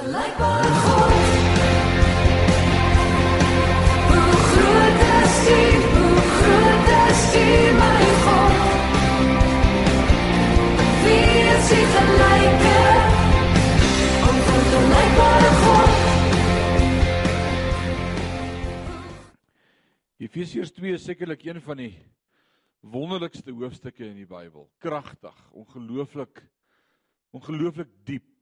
gelykbare God. Hoe groot is U? Hoe groot is U, my God? Wie is U gelyke? Onvergelykbare God. Efesiërs 2 is sekerlik een van die wonderlikste hoofstukke in die Bybel. Kragtig, ongelooflik ongelooflik diep.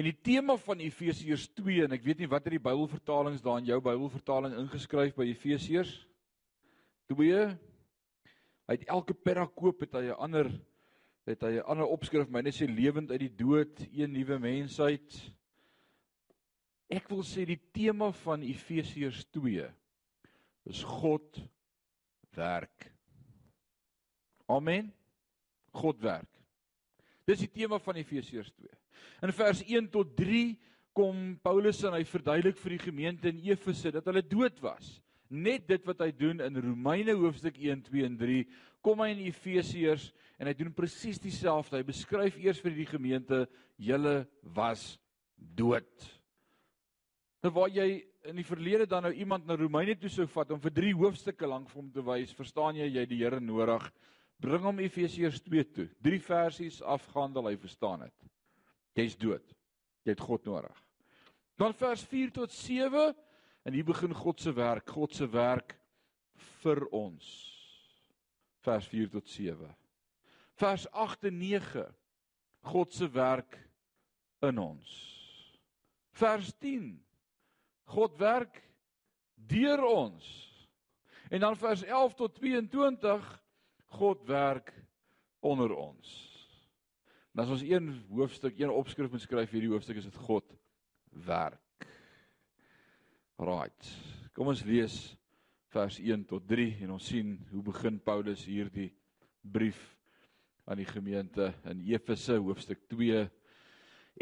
En die tema van Efesiërs 2 en ek weet nie watter die Bybelvertalings daar in jou Bybelvertaling ingeskryf by Efesiërs 2. Hy het elke perakoop het hy 'n ander het hy 'n ander opskrif, myne sê lewend uit die dood, een nuwe mensheid. Ek wil sê die tema van Efesiërs 2 is God werk. Amen. God werk. Dis die tema van Efesiërs 2. In vers 1 tot 3 kom Paulus en hy verduidelik vir die gemeente in Efese dat hulle dood was. Net dit wat hy doen in Romeine hoofstuk 1, 2 en 3, kom hy in Efesiërs en hy doen presies dieselfde. Hy beskryf eers vir die gemeente julle was dood. Nou waar jy in die verlede dan nou iemand na Romeine toe sou vat om vir 3 hoofstukke lank vir hom te wys, verstaan jy jy die Here nodig. Bring hom Efesiërs 2 toe. 3 versies afgehandel, hy verstaan dit. Jy's dood. Jy het God nodig. Dan vers 4 tot 7 en hier begin God se werk, God se werk vir ons. Vers 4 tot 7. Vers 8 en 9 God se werk in ons. Vers 10 God werk deur ons. En dan vers 11 tot 22 God werk onder ons. En as ons een hoofstuk, een opskrif moet skryf hierdie hoofstuk is dit God werk. Right. Kom ons lees vers 1 tot 3 en ons sien hoe begin Paulus hierdie brief aan die gemeente in Efese hoofstuk 2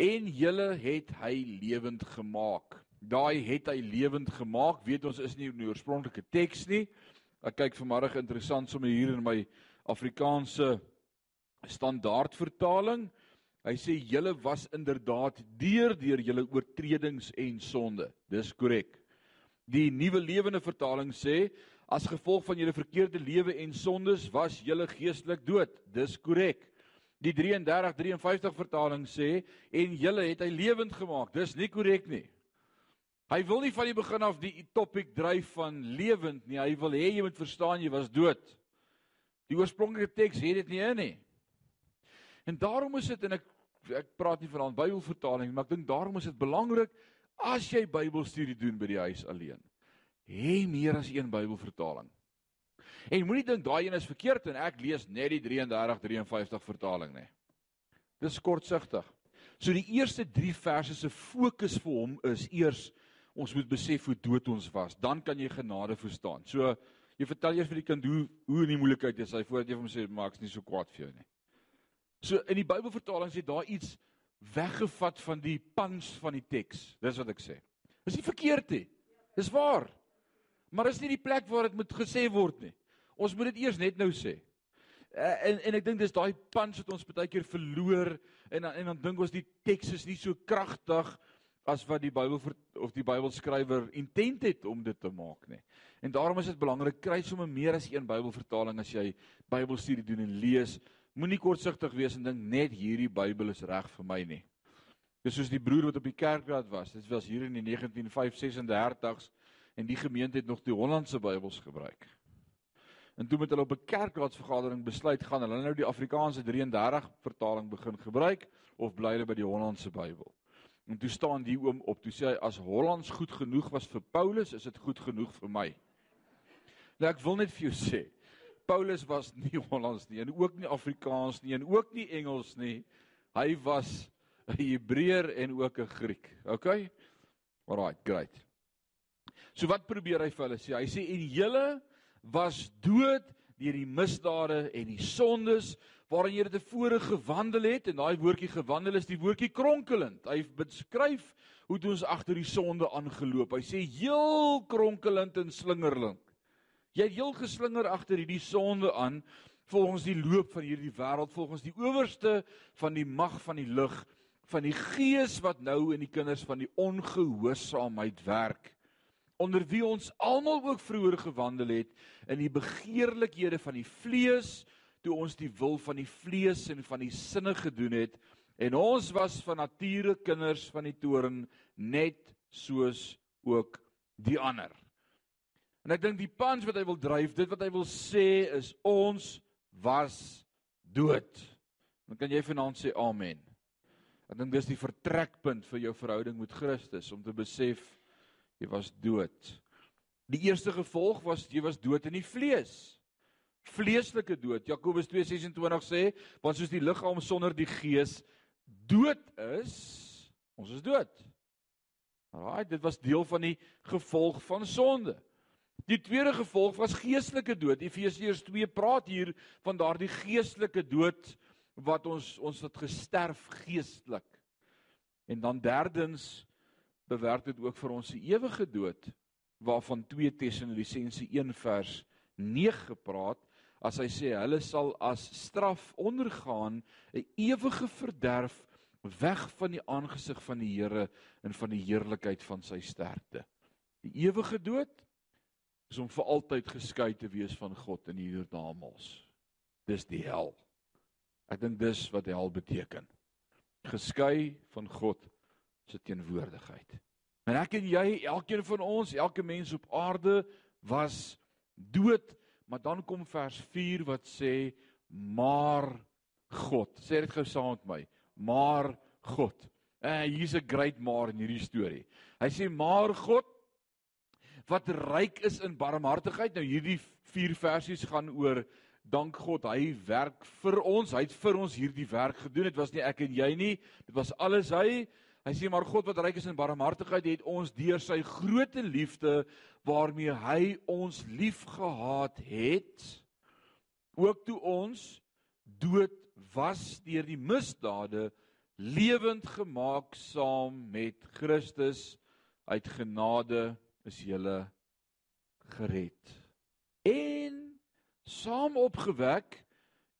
en julle het hy lewend gemaak. Daai het hy lewend gemaak, weet ons is nie in die oorspronklike teks nie. Ek kyk vanmôre interessant sommer hier in my Afrikaanse standaard vertaling. Hy sê julle was inderdaad deur deur julle oortredings en sonde. Dis korrek. Die nuwe lewende vertaling sê as gevolg van julle verkeerde lewe en sondes was julle geestelik dood. Dis korrek. Die 33 53 vertaling sê en julle het hy lewend gemaak. Dis nie korrek nie. Hy wil nie van die begin af die topik dryf van lewend nie. Hy wil hê jy moet verstaan jy was dood. Die oorspronklike teks het dit nie in nie. En daarom is dit en ek ek praat nie van Bybelvertaling, maar ek dink daarom is dit belangrik as jy Bybelstudie doen by die huis alleen. Hê meer as een Bybelvertaling. En moenie dink daai een is verkeerd en ek lees net die 33 53 vertaling nie. Dis kortsigtig. So die eerste 3 verse se fokus vir hom is eers ons moet besef hoe dood ons was, dan kan jy genade verstaan. So jy vertel eers vir die kind hoe hoe in die moeilikheid is hy voordat jy hom sê maak's nie so kwaad vir jou nie. So in die Bybelvertaling sê daar iets weggevat van die punch van die teks. Dis wat ek sê. Dis nie verkeerd nie. Dis waar. Maar is nie die plek waar dit moet gesê word nie. Ons moet dit eers net nou sê. Uh, en en ek dink dis daai punch wat ons baie keer verloor en en dan dink ons die teks is nie so kragtig as wat die Bybel of die Bybelskrywer intent het om dit te maak nie. En daarom is dit belangrik kry sommer meer as een Bybelvertaling as jy Bybelstudie doen en lees. Moenie kortsigtig wees en dink net hierdie Bybel is reg vir my nie. Dis soos die broer wat op die kerkraad was. Dit was hier in die 1935s en die gemeente het nog die Hollandse Bybels gebruik. En toe met hulle op 'n kerkraadsvergadering besluit gaan hulle nou die Afrikaanse 33 vertaling begin gebruik of bly hulle by die Hollandse Bybel. En toe staan die oom op, toe sê hy as Hollands goed genoeg was vir Paulus, is dit goed genoeg vir my. Nou ek wil net vir jou sê, Paulus was nie Hollands nie en ook nie Afrikaans nie en ook nie Engels nie. Hy was 'n Hebreër en ook 'n Griek. OK? Alraai, great. So wat probeer hy vir hulle sê? Hy sê en julle was dood deur die misdade en die sondes waarin jy tevore gewandel het en daai woordjie gewandel is die woordjie kronkelend. Hy beskryf hoe toe ons agter die sonde aangeloop. Hy sê heel kronkelend en slingerlik. Jy heel geslinger agter hierdie sonde aan volgens die loop van hierdie wêreld, volgens die owerste van die mag van die lig, van die gees wat nou in die kinders van die ongehoorsaamheid werk onder wie ons almal ook vroeër gewandel het in die begeerlikhede van die vlees toe ons die wil van die vlees en van die sinne gedoen het en ons was van nature kinders van die toorn net soos ook die ander. En ek dink die punch wat hy wil dryf, dit wat hy wil sê is ons was dood. Dan kan jy vanaand sê amen. Ek dink dis die vertrekpunt vir jou verhouding met Christus om te besef jy was dood. Die eerste gevolg was jy was dood in die vlees. Vleeslike dood. Jakobus 2:26 sê, want soos die liggaam sonder die gees dood is, ons is dood. Alraai, dit was deel van die gevolg van sonde. Die tweede gevolg was geestelike dood. Efesiërs 2 praat hier van daardie geestelike dood wat ons ons het gesterf geestelik. En dan derdens bewerk dit ook vir ons se ewige dood waarvan 2 Tessalonisense 1 vers 9 gepraat as hy sê hulle sal as straf ondergaan 'n ewige verderf weg van die aangesig van die Here en van die heerlikheid van sy sterkte. Die ewige dood is om vir altyd geskei te wees van God in die hierdamals. Dis die hel. Ek dink dis wat hel beteken. Geskei van God se teenwoordigheid. En ek en jy, elkeen van ons, elke mens op aarde was dood, maar dan kom vers 4 wat sê maar God. Sê dit gou saam met my. Maar God. En uh, hier's 'n great maar in hierdie storie. Hy sê maar God wat ryk is in barmhartigheid. Nou hierdie vier versies gaan oor dank God, hy werk vir ons. Hy het vir ons hierdie werk gedoen. Dit was nie ek en jy nie. Dit was alles hy. Hy sê maar God wat ryk is in barmhartigheid het ons deur sy groote liefde waarmee hy ons liefgehad het ook toe ons dood was deur die misdade lewend gemaak saam met Christus uit genade is jy gered en saam opgewek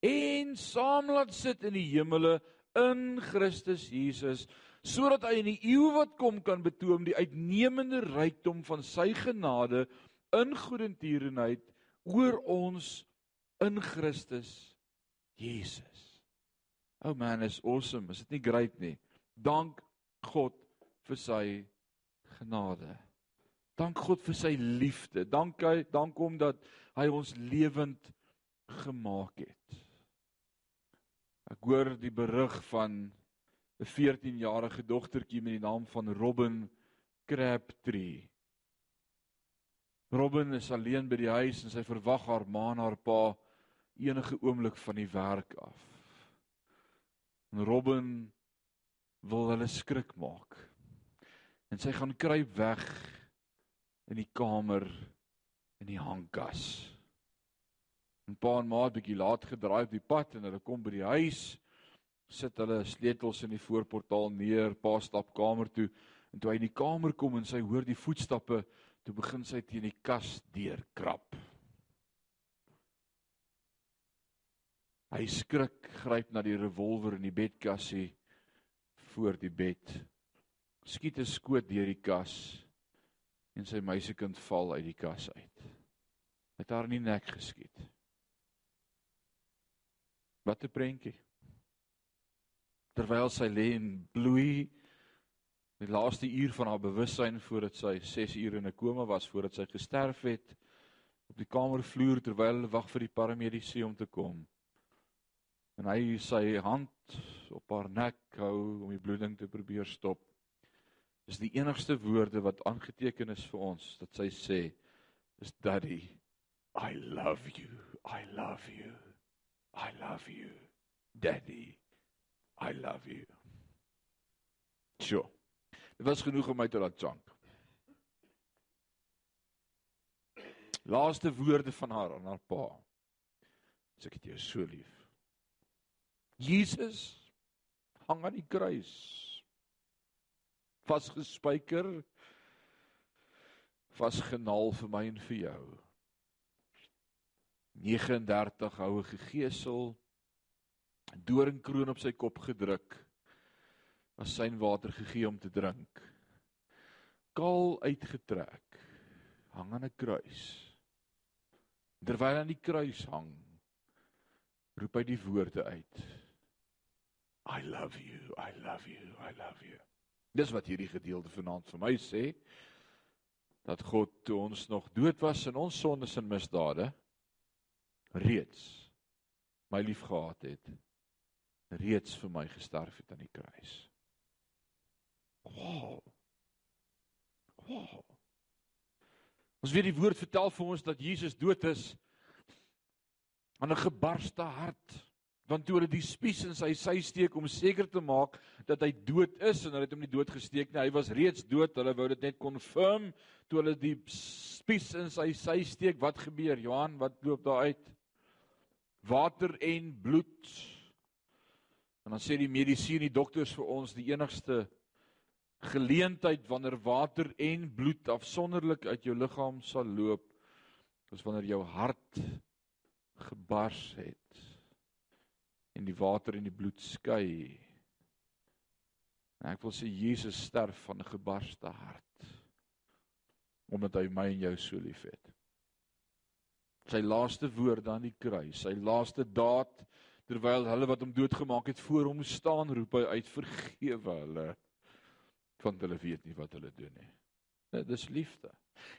en saam laat sit in die hemele in Christus Jesus sodat hy in die eeu wat kom kan betoon die uitnemende rykdom van sy genade in goedertierenheid oor ons in Christus Jesus. Oh man, is awesome. Is dit nie great nie? Dank God vir sy genade. Dank God vir sy liefde. Dank hy dank hom dat hy ons lewend gemaak het. Ek hoor die berig van 'n 14-jarige dogtertjie met die naam van Robin Crabtree. Robin is alleen by die huis en sy verwag haar ma en haar pa enige oomblik van die werk af. En Robin wil hulle skrik maak. En sy gaan kruip weg in die kamer in die hangkas. En pa en ma het bietjie laat gedraai op die pad en hulle kom by die huis sit hulle sleutels in die voorportaal neer, pa stap kamer toe en toe hy in die kamer kom en sy hoor die voetstappe, toe begin sy teen die kas deurkrap. Hy skrik, gryp na die revolver in die bedkassie voor die bed. Skiet 'n skoot deur die kas en sy meisiekind val uit die kas uit. Hy het haar in die nek geskiet. Wat 'n prentjie terwyl sy lê en bloei die laaste uur van haar bewussyn voordat sy 6 ure in 'n koma was voordat sy gesterf het op die kamervloer terwyl hulle wag vir die paramedici om te kom. En hy sy hand op haar nek hou om die bloeding te probeer stop. Dis die enigste woorde wat aangeteken is vir ons dat sy sê is daddy I love you. I love you. I love you. Daddy. I love you. Sjoe. Dit was genoeg om my te laat jank. Laaste woorde van haar aan haar pa. Ek het jou so lief. Jesus hang aan die kruis. Vasgespijker. Vasgenaal vir my en vir jou. 39 houe gegeesel doringkroon op sy kop gedruk as sy water gegee om te drink. Kaal uitgetrek, hang aan 'n kruis. Terwyl aan die kruis hang, roep hy die woorde uit. I love you, I love you, I love you. Dis wat hierdie gedeelte vanaand vir my sê dat God toe ons nog dood was in ons sondes en misdade reeds my liefgehad het reeds vir my gesterf het aan die kruis. Wow. Wow. Ons weet die woord vertel vir ons dat Jesus dood is aan 'n gebarste hart want toe hulle die spies in sy sy steek om seker te maak dat hy dood is en hulle het hom nie dood gesteek nie hy was reeds dood hulle wou dit net confirm toe hulle die spies in sy sy steek wat gebeur Johan wat loop daar uit? Water en bloed. En dan sê die medisyne die dokters vir ons die enigste geleentheid wanneer water en bloed afsonderlik uit jou liggaam sal loop is wanneer jou hart gebars het en die water en die bloed skei. En ek wil sê Jesus sterf van 'n gebarste hart omdat hy my en jou so liefhet. Sy laaste woorde aan die kruis, sy laaste daad terwyl hulle wat hom doodgemaak het voor hom staan, roep hy uit vergewe hulle want hulle weet nie wat hulle doen nie. Dit is liefde.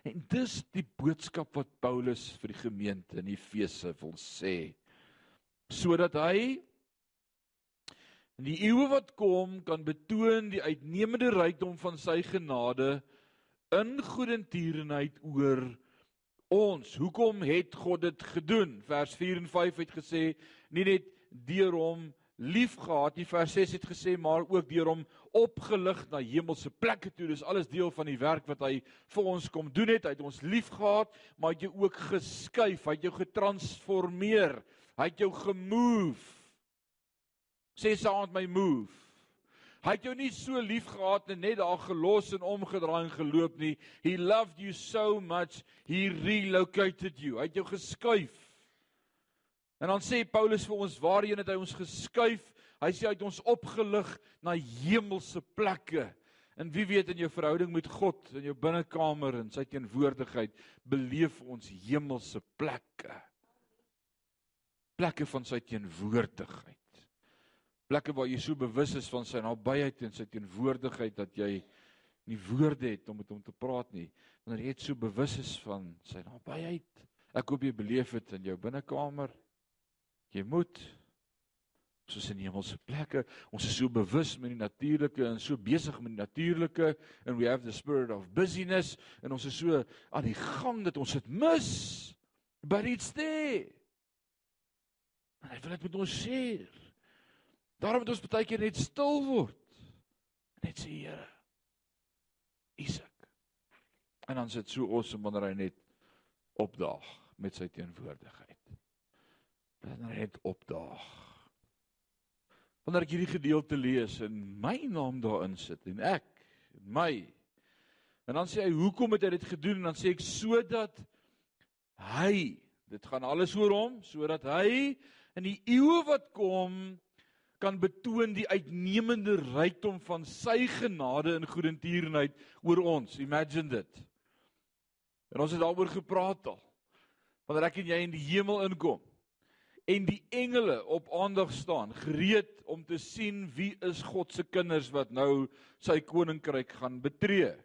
En dis die boodskap wat Paulus vir die gemeente in Efese wil sê sodat hy in die eeue wat kom kan betoon die uitnemende rykdom van sy genade in goedertierenheid oor ons. Hoekom het God dit gedoen? Vers 4 en 5 het gesê nie net deur hom liefgehad nie, vers 6 het gesê maar ook deur hom opgelig na hemelse plekke toe. Dis alles deel van die werk wat hy vir ons kom doen het. Hy het ons liefgehad, maar hy het jou ook geskuif, hy het jou getransformeer. Hy het jou gemove sê saam met my move. Hy het jou nie so lief gehad en net daar gelos en omgedraai en geloop nie. He loved you so much, he relocated you. Hy het jou geskuif. En dan sê Paulus vir ons, waarheen het hy ons geskuif? Hy sê hy het ons opgelig na hemelse plekke. En wie weet in jou verhouding met God in jou binnekamer en sy teenwoordigheid beleef ons hemelse plekke. Plekke van sy teenwoordigheid plekke waar jy so bewus is van sy nabyheid en sy teenwoordigheid dat jy nie woorde het om met hom te praat nie wanneer jy so bewus is van sy nabyheid. Ek hoop jy beleef dit in jou binnekamer jy moet soos in hemelse plekke. Ons is so bewus met die natuurlike en so besig met die natuurlike and we have the spirit of busyness en ons is so aan die gang dat ons dit mis but it's there. En hy wil dit met ons share Daarom moet ons baie keer net stil word. Net sê Here, Isak. En dan sit so awesome wanneer hy net opdaag met sy teenwoordigheid. Wanneer hy net opdaag. Wanneer ek hierdie gedeelte lees en my naam daarin sit en ek en my en dan sê hy hoekom het hy dit gedoen en dan sê ek sodat hy dit gaan alles oor hom sodat hy in die eeue wat kom kan betoon die uitnemende rykdom van sy genade en goedertierenheid oor ons. Imagine dit. En ons het daaroor gepraat al. Wanneer ek en jy in die hemel inkom en die engele op aandag staan, gereed om te sien wie is God se kinders wat nou sy koninkryk gaan betree.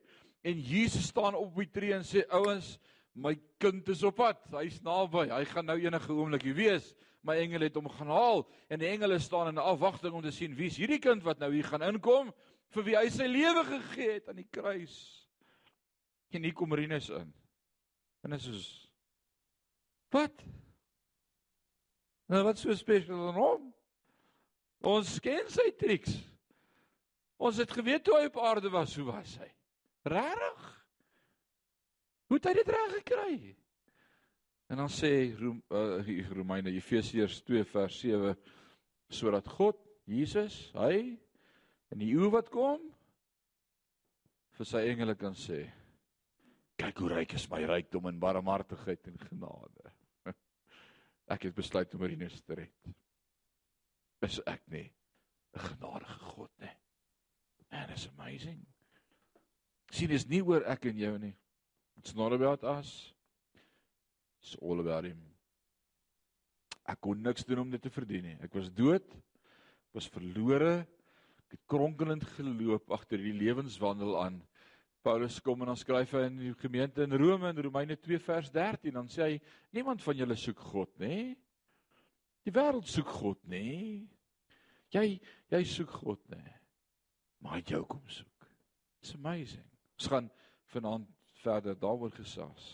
En Jesus staan op die tree en sê ouens, my kind is op pad. Hy's naby. Hy gaan nou enige oomblik hier wees my engele het hom gaan haal en die engele staan in afwagting om te sien wie's hierdie kind wat nou hier gaan inkom vir wie hy sy lewe gegee het aan die kruis. En hier kom Rinus in. En is soos Wat? Nou wat so spesiaal aan hom? Ons ken sy triks. Ons het geweet toe hy op aarde was, hoe was hy? Regtig? Hoe het hy dit reg gekry? En dan sê Rom, uh, Romeine Efesiërs 2 vers 7 sodat God Jesus, hy in die eeu wat kom vir sy engele kan sê kyk hoe ryk is my rykdom en barmhartigheid en genade. Ek het besluit om Marinus te red. Is ek nie 'n genadige God nie? Man, it's amazing. Sien, dis nie oor ek en jou nie. It's not about us. It's all about him. Ek kon niks doen om dit te verdien nie. Ek was dood, was verlore, ek het kronkelend geloop agter die lewenswandel aan. Paulus kom en dan skryf hy in die gemeente in Rome in Romeine 2 vers 13 dan sê hy niemand van julle soek God nê. Die wêreld soek God nê. Jy jy soek God nê. Maar hy jou kom soek. It's amazing. Ons gaan vanaand verder daaroor gesels.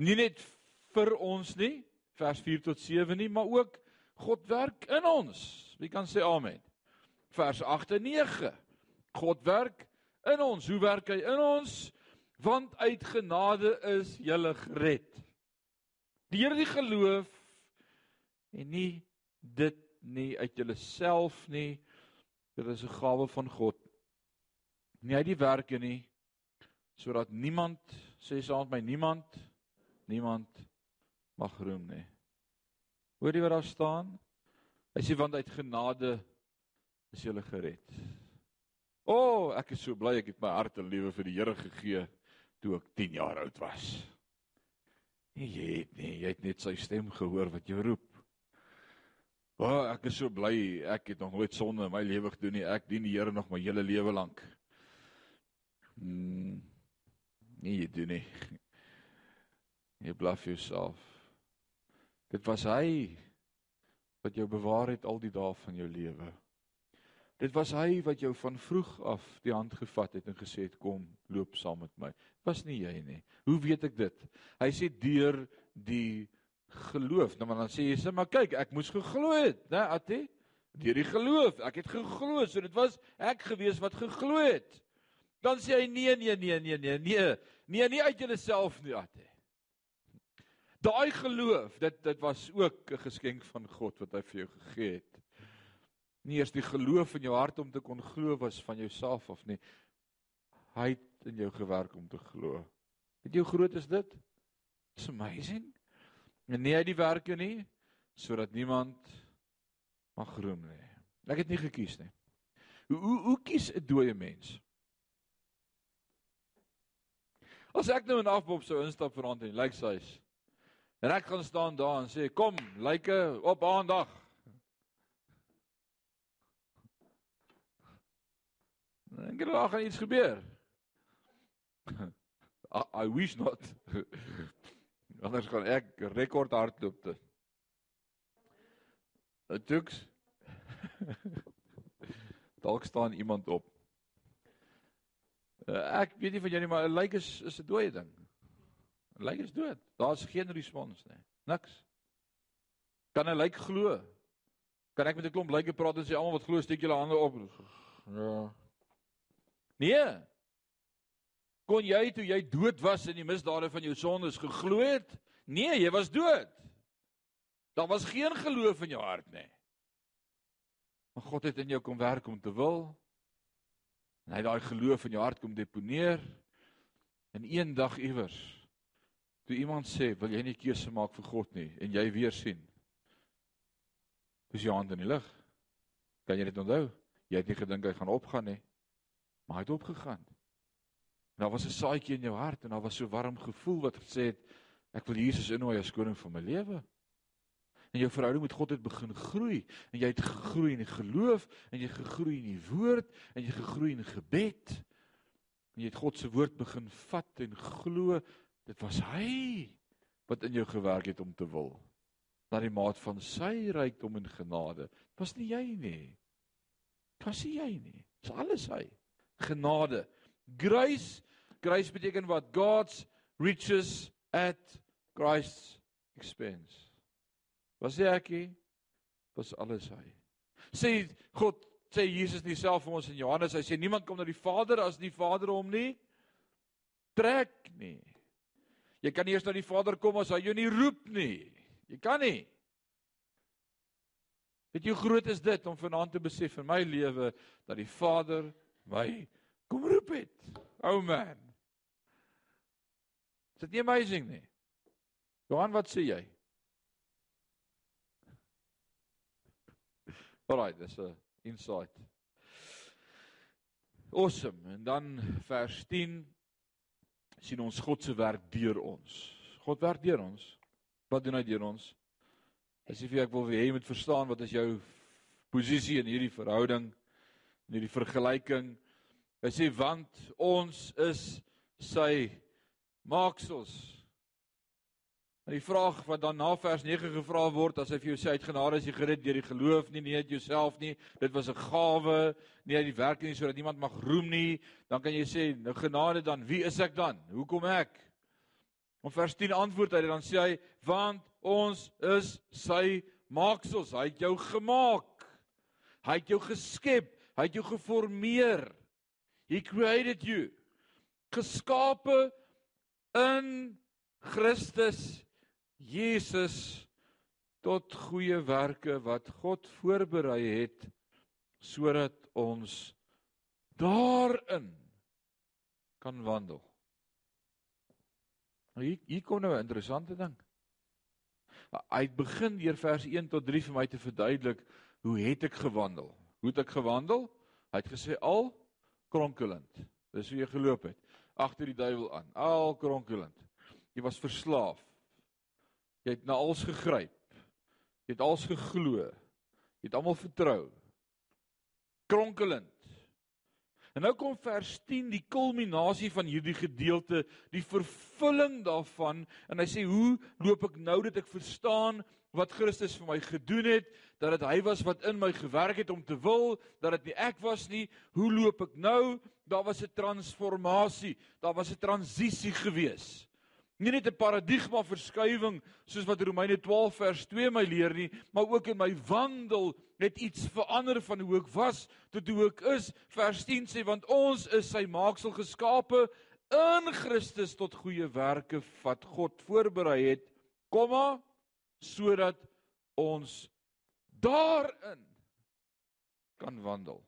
Nie net vir ons nie, vers 4 tot 7 nie, maar ook God werk in ons. Wie kan sê amen? Vers 8 en 9. God werk in ons. Hoe werk hy in ons? Want uit genade is jy gered. Deur die geloof en nie dit nie uit jouself nie. Dit is 'n gawe van God. Nie uit die werke nie sodat niemand sê saam met my niemand niemand mag roem nie. Hoor jy wat daar staan? Hy sê want uit genade is jy gered. O, oh, ek is so bly ek het my hart en lewe vir die Here gegee toe ek 10 jaar oud was. Nee, jy het nie, jy het net sy stem gehoor wat jou roep. O, oh, ek is so bly ek het nog nooit sonde in my lewe gedoen nie. Ek dien die Here nog my hele lewe lank. Hmm. Nee, jy doen nie. Jy blaf jouself. Dit was hy wat jou bewaar het al die dae van jou lewe. Dit was hy wat jou van vroeg af die hand gevat het en gesê het kom, loop saam met my. Was nie jy nie. Hoe weet ek dit? Hy sê deur die geloof. Nou maar dan sê jy sê maar kyk, ek moes geglo het, né, Atie? Deur die geloof. Ek het geglo, so dit was ek gewees wat geglo het. Dan sê hy nee, nee, nee, nee, nee, nee. Nee, nie uit jouself nie, Atie. Daai geloof, dit dit was ook 'n geskenk van God wat hy vir jou gegee het. Nie eers die geloof in jou hart om te kon glo was van jouself af nie. Hy het in jou gewerk om te glo. Weet jy hoe groot is dit? It's amazing. En nie uit die werke nie sodat niemand mag roem nie. Ek het nie gekies nie. Hoe hoe, hoe kies 'n dooie mens? As ek nou in afbop sou instap vir hom en lyk like sy's En ek gaan staan daar en sê kom, lyke op aandag. Dink jy daar gaan iets gebeur? I, I wish not. Anders gaan ek rekord hardloop te. Dit toeks. Dalk staan iemand op. Uh, ek weet nie van jou nie, maar 'n lyk is is 'n dooie ding. Lyk is dood. Daar's geen respons nie. Niks. Kan 'n lyk glo? Kan ek met 'n klomp lyke praat en sê almal wat glo steek julle hande op? Ja. Nee. Kon jy toe jy dood was in die misdade van jou sondes geglo het? Nee, jy was dood. Daar was geen geloof in jou hart nie. Maar God het in jou kom werk om te wil. En hy het daai geloof in jou hart kom deponeer. En eendag iewers Toe iemand sê, "Wil jy nie keuse maak vir God nie?" en jy weer sien. Dis jou hand in die lug. Kan jy dit onthou? Jy het nie gedink hy gaan opgaan nie. Maar hy het opgegaan. En daar was 'n saadjie in jou hart en daar was so warm gevoel wat gesê het, "Ek wil Jesus innooi as koning van my lewe." En jou verhouding met God het begin groei en jy het gegroei in die geloof en jy gegroei in die woord en jy gegroei in gebed. En jy het God se woord begin vat en glo Dit was hy wat in jou gewerk het om te wil na die maat van sy rykdom en genade. Dit was nie jy nie. Dit was nie jy nie. Dit is alles hy. Genade. Grace, grace beteken wat God's riches at Christ's expense. Was jy ek? Was alles hy. Sê God sê Jesus nie self vir ons in Johannes, hy sê niemand kom na die Vader as die Vader hom nie trek nie. Jy kan nie eers na die Vader kom as hy jou nie roep nie. Jy kan nie. Weet jy hoe groot is dit om vanaand te besef in my lewe dat die Vader my kom roep het. O oh man. Is dit nie amazing nie? Johan, wat sê jy? Alraai, dis 'n insight. Awesome. En dan vers 10 sien ons God se werk deur ons. God werk deur ons. Wat doen hy deur ons? As jy vir ek wil hê jy moet verstaan wat is jou posisie in hierdie verhouding, in hierdie vergelyking. Hy sê want ons is sy maaksels. En die vraag wat dan na vers 9 gevra word, as hy vir jou sê uitgenade is jy gered deur die geloof, nie net jouself nie, dit was 'n gawe, nie uit die werk nie sodat niemand mag roem nie, dan kan jy sê, nou genade dan, wie is ek dan? Hoekom ek? Om vers 10 antwoord hy dan sê hy, want ons is sy maaksels, hy het jou gemaak. Hy het jou geskep, hy het jou geformeer. He created you. Geskape in Christus Jesus tot goeie werke wat God voorberei het sodat ons daarin kan wandel. Nou hier hier kom nou 'n interessante ding. Hy begin deur vers 1 tot 3 vir my te verduidelik hoe het ek gewandel? Hoe het ek gewandel? Hy het gesê al kronkelend. Dis hoe jy geloop het agter die duiwel aan. Al kronkelend. Jy was verslaaf. Jy het na alles gegryp. Jy het alles geglo. Jy het almal vertrou. Kronkelend. En nou kom vers 10 die kulminasie van hierdie gedeelte, die vervulling daarvan en hy sê hoe loop ek nou dat ek verstaan wat Christus vir my gedoen het, dat dit hy was wat in my gewerk het om te wil, dat dit nie ek was nie. Hoe loop ek nou? Daar was 'n transformasie, daar was 'n transisie gewees. Nie net 'n paradigma verskywing soos wat Romeine 12 vers 2 my leer nie, maar ook in my wandel het iets verander van hoe ek was tot hoe ek is. Vers 10 sê want ons is sy maaksel geskape in Christus tot goeie werke wat God voorberei het, komma sodat ons daarin kan wandel.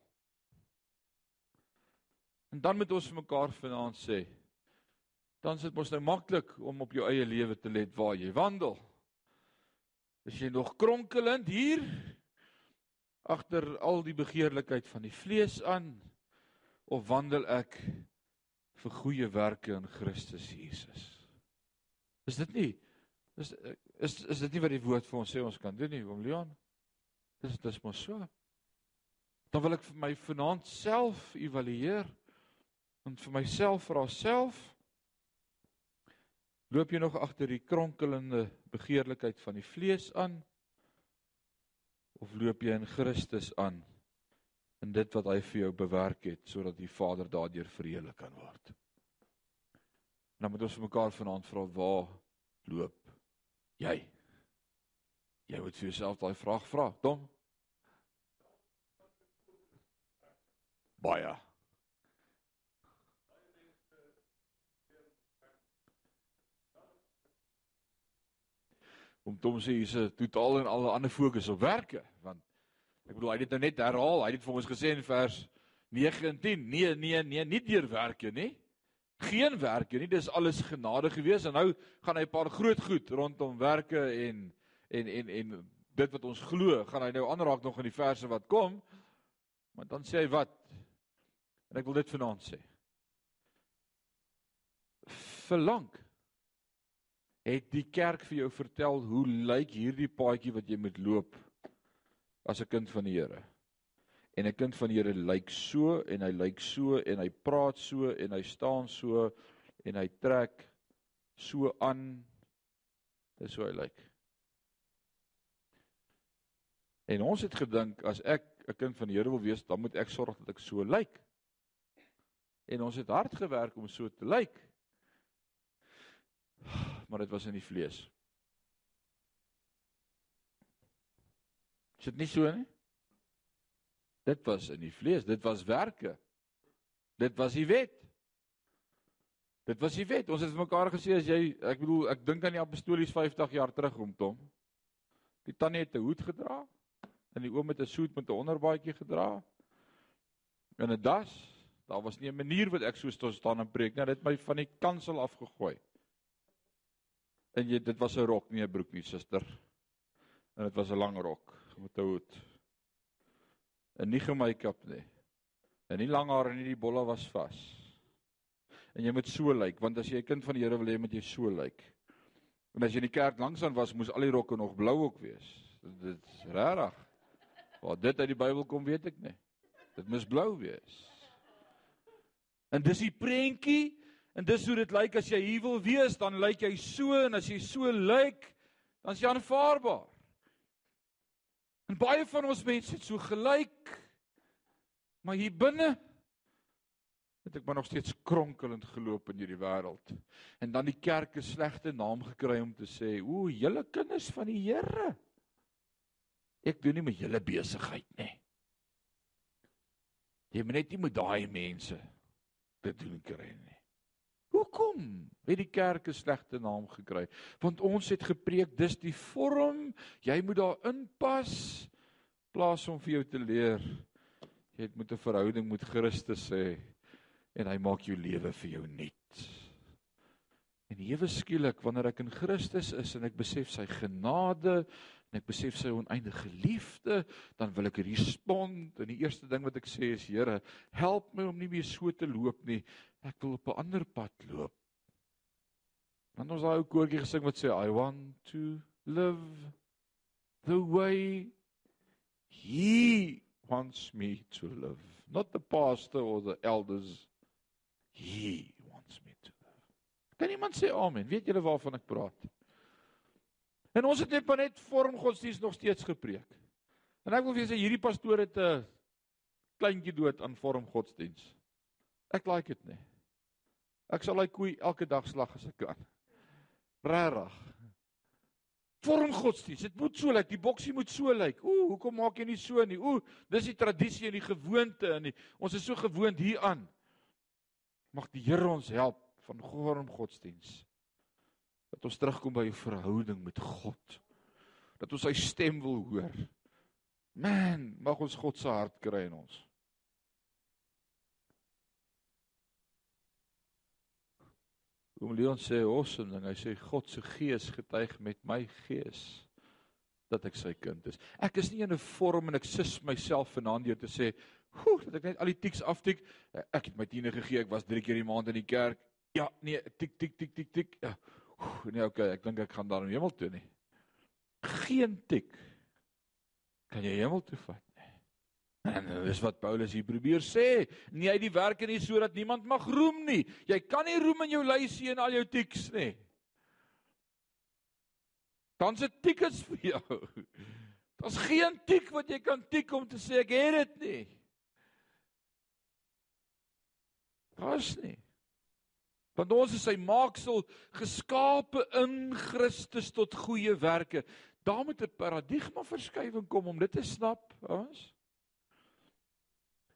En dan moet ons vir mekaar vanaand sê, dan is dit mos nou maklik om op jou eie lewe te let waar jy wandel. Is jy nog kronkelend hier agter al die begeerlikheid van die vlees aan of wandel ek vir goeie werke in Christus Jesus? Is dit nie is is is dit nie wat die woord vir ons sê ons kan doen nie, oom Leon? Dis dis mos so. Dan wil ek vir my vanaand self evalueer en vir myself vra self Loop jy nog agter die kronkelende begeerlikheid van die vlees aan of loop jy in Christus aan in dit wat hy vir jou bewerk het sodat die Vader daardeur verheerlik kan word? Nou moet ons mekaar vanaand vra waar loop jy? Jy moet vir jouself daai vraag vra, Tom. Baie. Om Tom sê hier's 'n totaal en al 'n ander fokus op werke want ek bedoel hy het dit nou net herhaal. Hy het vir ons gesê in vers 9 en 10 nee nee nee nie deur werke nie. Geen werke nie. Dis alles genade gewees. En nou gaan hy 'n paar groot goed rondom werke en en en en dit wat ons glo gaan hy nou aanraak nog in die verse wat kom. Maar dan sê hy wat? En ek wil dit vanaand sê. Verlang het die kerk vir jou vertel hoe lyk hierdie paadjie wat jy moet loop as 'n kind van die Here? En 'n kind van die Here lyk so en hy lyk so en hy praat so en hy staan so en hy trek so aan. Dis hoe hy lyk. En ons het gedink as ek 'n kind van die Here wil wees, dan moet ek sorg dat ek so lyk. En ons het hard gewerk om so te lyk maar dit was in die vlees. Is dit nie so nie? Dit was in die vlees, dit was werke. Dit was die wet. Dit was die wet. Ons het mekaar gesê as jy ek bedoel ek dink aan die apostolies 50 jaar terug om Tom. Die tannie het 'n hoed gedra en die oom het 'n soet met 'n onderbaadjie gedra. En 'n das. Daar was nie 'n manier wat ek so staan en preek nie. Dit het my van die kansel afgegooi. En jy dit was 'n rok, nie 'n broek nie, suster. En dit was 'n lang rok met 'n hoed. En nie gemake-up nie. En nie lang hare nie, die bolle was vas. En jy moet so lyk, want as jy 'n kind van die Here wil hê, moet jy so lyk. En as jy in die kerk langsaan was, moes al die rokke nog blou ook wees. Dit is regtig. Waar dit uit die Bybel kom, weet ek nie. Dit moes blou wees. En dis die prentjie en dis hoe dit lyk as jy hier wil wees, dan lyk jy so en as jy so lyk, dan is jy aanvaarbaar. En baie van ons mense het so gelyk. Maar hier binne het ek maar nog steeds kronkelend geloop in hierdie wêreld. En dan die kerk 'n slegte naam gekry om te sê, "O, julle kinders van die Here." Ek doen nie met julle besigheid nie. Jy moet net nie met daai mense dit doen kry nie. Hoekom het die kerk 'n slegte naam gekry? Want ons het gepreek dis die vorm, jy moet daarin pas plaas om vir jou te leer. Jy het moet 'n verhouding met Christus hê en hy maak jou lewe vir jou nuut. En ewe skielik wanneer ek in Christus is en ek besef sy genade en ek besef sy oneindige liefde, dan wil ek respond en die eerste ding wat ek sê is Here, help my om nie meer so te loop nie. Ek wil op 'n ander pad loop. Dan ons daai ou koortjie gesing wat sê I want to live the way he wants me to live. Not the pastor or the elders. He wants me to live. Kan iemand sê amen? Weet julle waarvan ek praat? En ons het net maar net vorm godsdienst nog steeds gepreek. En ek wil vir julle sê hierdie pastoor het 'n kleintjie dood aan vorm godsdienst. Ek like dit nie. Ek sal hy koei elke dag slag as ek kan. Regtig. Vorm godsdienst. Dit moet so lyk. Die boksie moet so lyk. Ooh, hoekom maak jy nie so nie? Ooh, dis die tradisie en die gewoonte en die, ons is so gewoond hieraan. Mag die Here ons help van vorm godsdienst. Dat ons terugkom by 'n verhouding met God. Dat ons sy stem wil hoor. Man, mag ons God se hart kry in ons. Oom Leon sê awesome ding. Hy sê God se gees getuig met my gees dat ek sy kind is. Ek is nie in 'n vorm en ek sis myself vanaand deur te sê, "Hoe, dat ek net al die tiks aftik. Ek het my tiene gegee. Ek was 3 keer die maand in die kerk. Ja, nee, tik tik tik tik tik. Ja. Nee, okay, ek dink ek gaan daar in hemel toe nie. Geen tik. Kan jy hemel toe vat? En dis wat Paulus hier probeer sê. Nie hy die werke nie sodat niemand mag roem nie. Jy kan nie roem in jou lysie en al jou tiks nie. Dan se tiks vir jou. Daar's geen tik wat jy kan tik om te sê ek het dit nie. Daar's nie. Want ons is sy maaksel geskape in Christus tot goeie werke. Daar moet 'n paradigma verskywing kom om dit te snap, ons.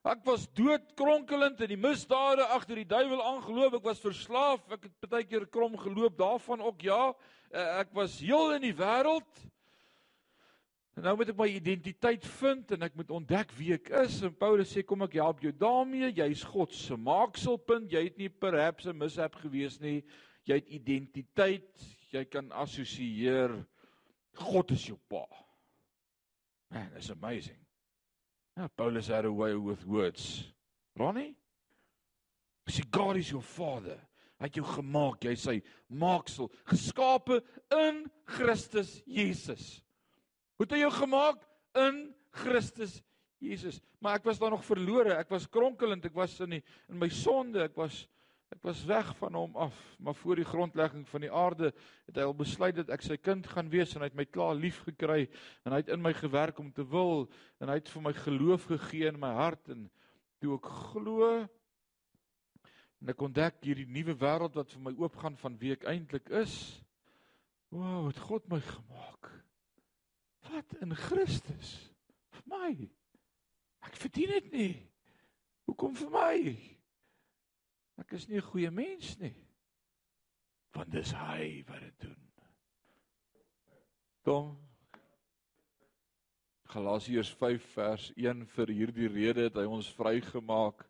Ek was dood kronkelend in die misdade agter die duiwel aangeloop. Ek was verslaaf. Ek het baie keer krom geloop daarvan ook ja. Eh, ek was heel in die wêreld. En nou moet ek my identiteit vind en ek moet ontdek wie ek is. En Paulus sê kom ek help jou daarmee. Jy's God se maakselpunt. Jy het nie perhaps 'n mishap gewees nie. Jy het identiteit. Jy kan assosieer God is jou pa. Man, that's amazing. Yeah, Paulus had a way with words. Ronnie? Sy God is your father. Hy het jou gemaak, jy sy maaksel, geskape in Christus Jesus. Hoe het hy jou gemaak in Christus Jesus? Maar ek was daar nog verlore, ek was kronkelend, ek was in die, in my sonde, ek was ek was weg van hom af, maar voor die grondlegging van die aarde het hy al besluit dat ek sy kind gaan wees en hy het my klaar lief gekry en hy het in my gewerk om te wil en hy het vir my geloof gegee in my hart en toe ek glo en ek ontdek hierdie nuwe wêreld wat vir my oopgaan van wie ek eintlik is. Wow, het God my gemaak. Wat in Christus vir my. Ek verdien dit nie. Hoekom vir my? Ek is nie 'n goeie mens nie. Want dis hy wat dit doen. Tom Galasiërs 5 vers 1 vir hierdie rede het hy ons vrygemaak.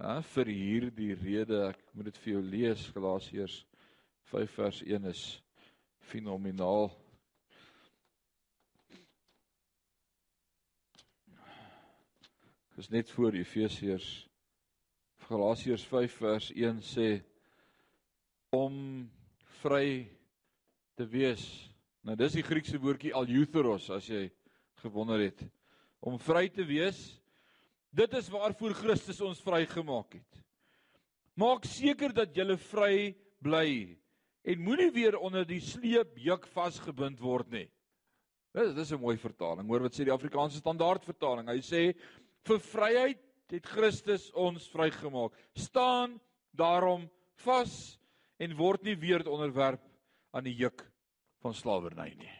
Ja, vir hierdie rede, ek moet dit vir jou lees Galasiërs 5 vers 1 is fenomenaal. Dis net voor Efesiërs Galasiërs 5 vers 1 sê om vry te wees. Nou dis die Griekse woordjie aleutheros as jy gewonder het. Om vry te wees, dit is waarvoor Christus ons vrygemaak het. Maak seker dat jy vry bly en moenie weer onder die sleepjuk vasgebind word nie. Dis dis 'n mooi vertaling. Hoor wat sê die Afrikaanse standaard vertaling. Hy sê vir vryheid het Christus ons vrygemaak. Staan daarom vas en word nie weer onderwerp aan die juk van slawerny nie.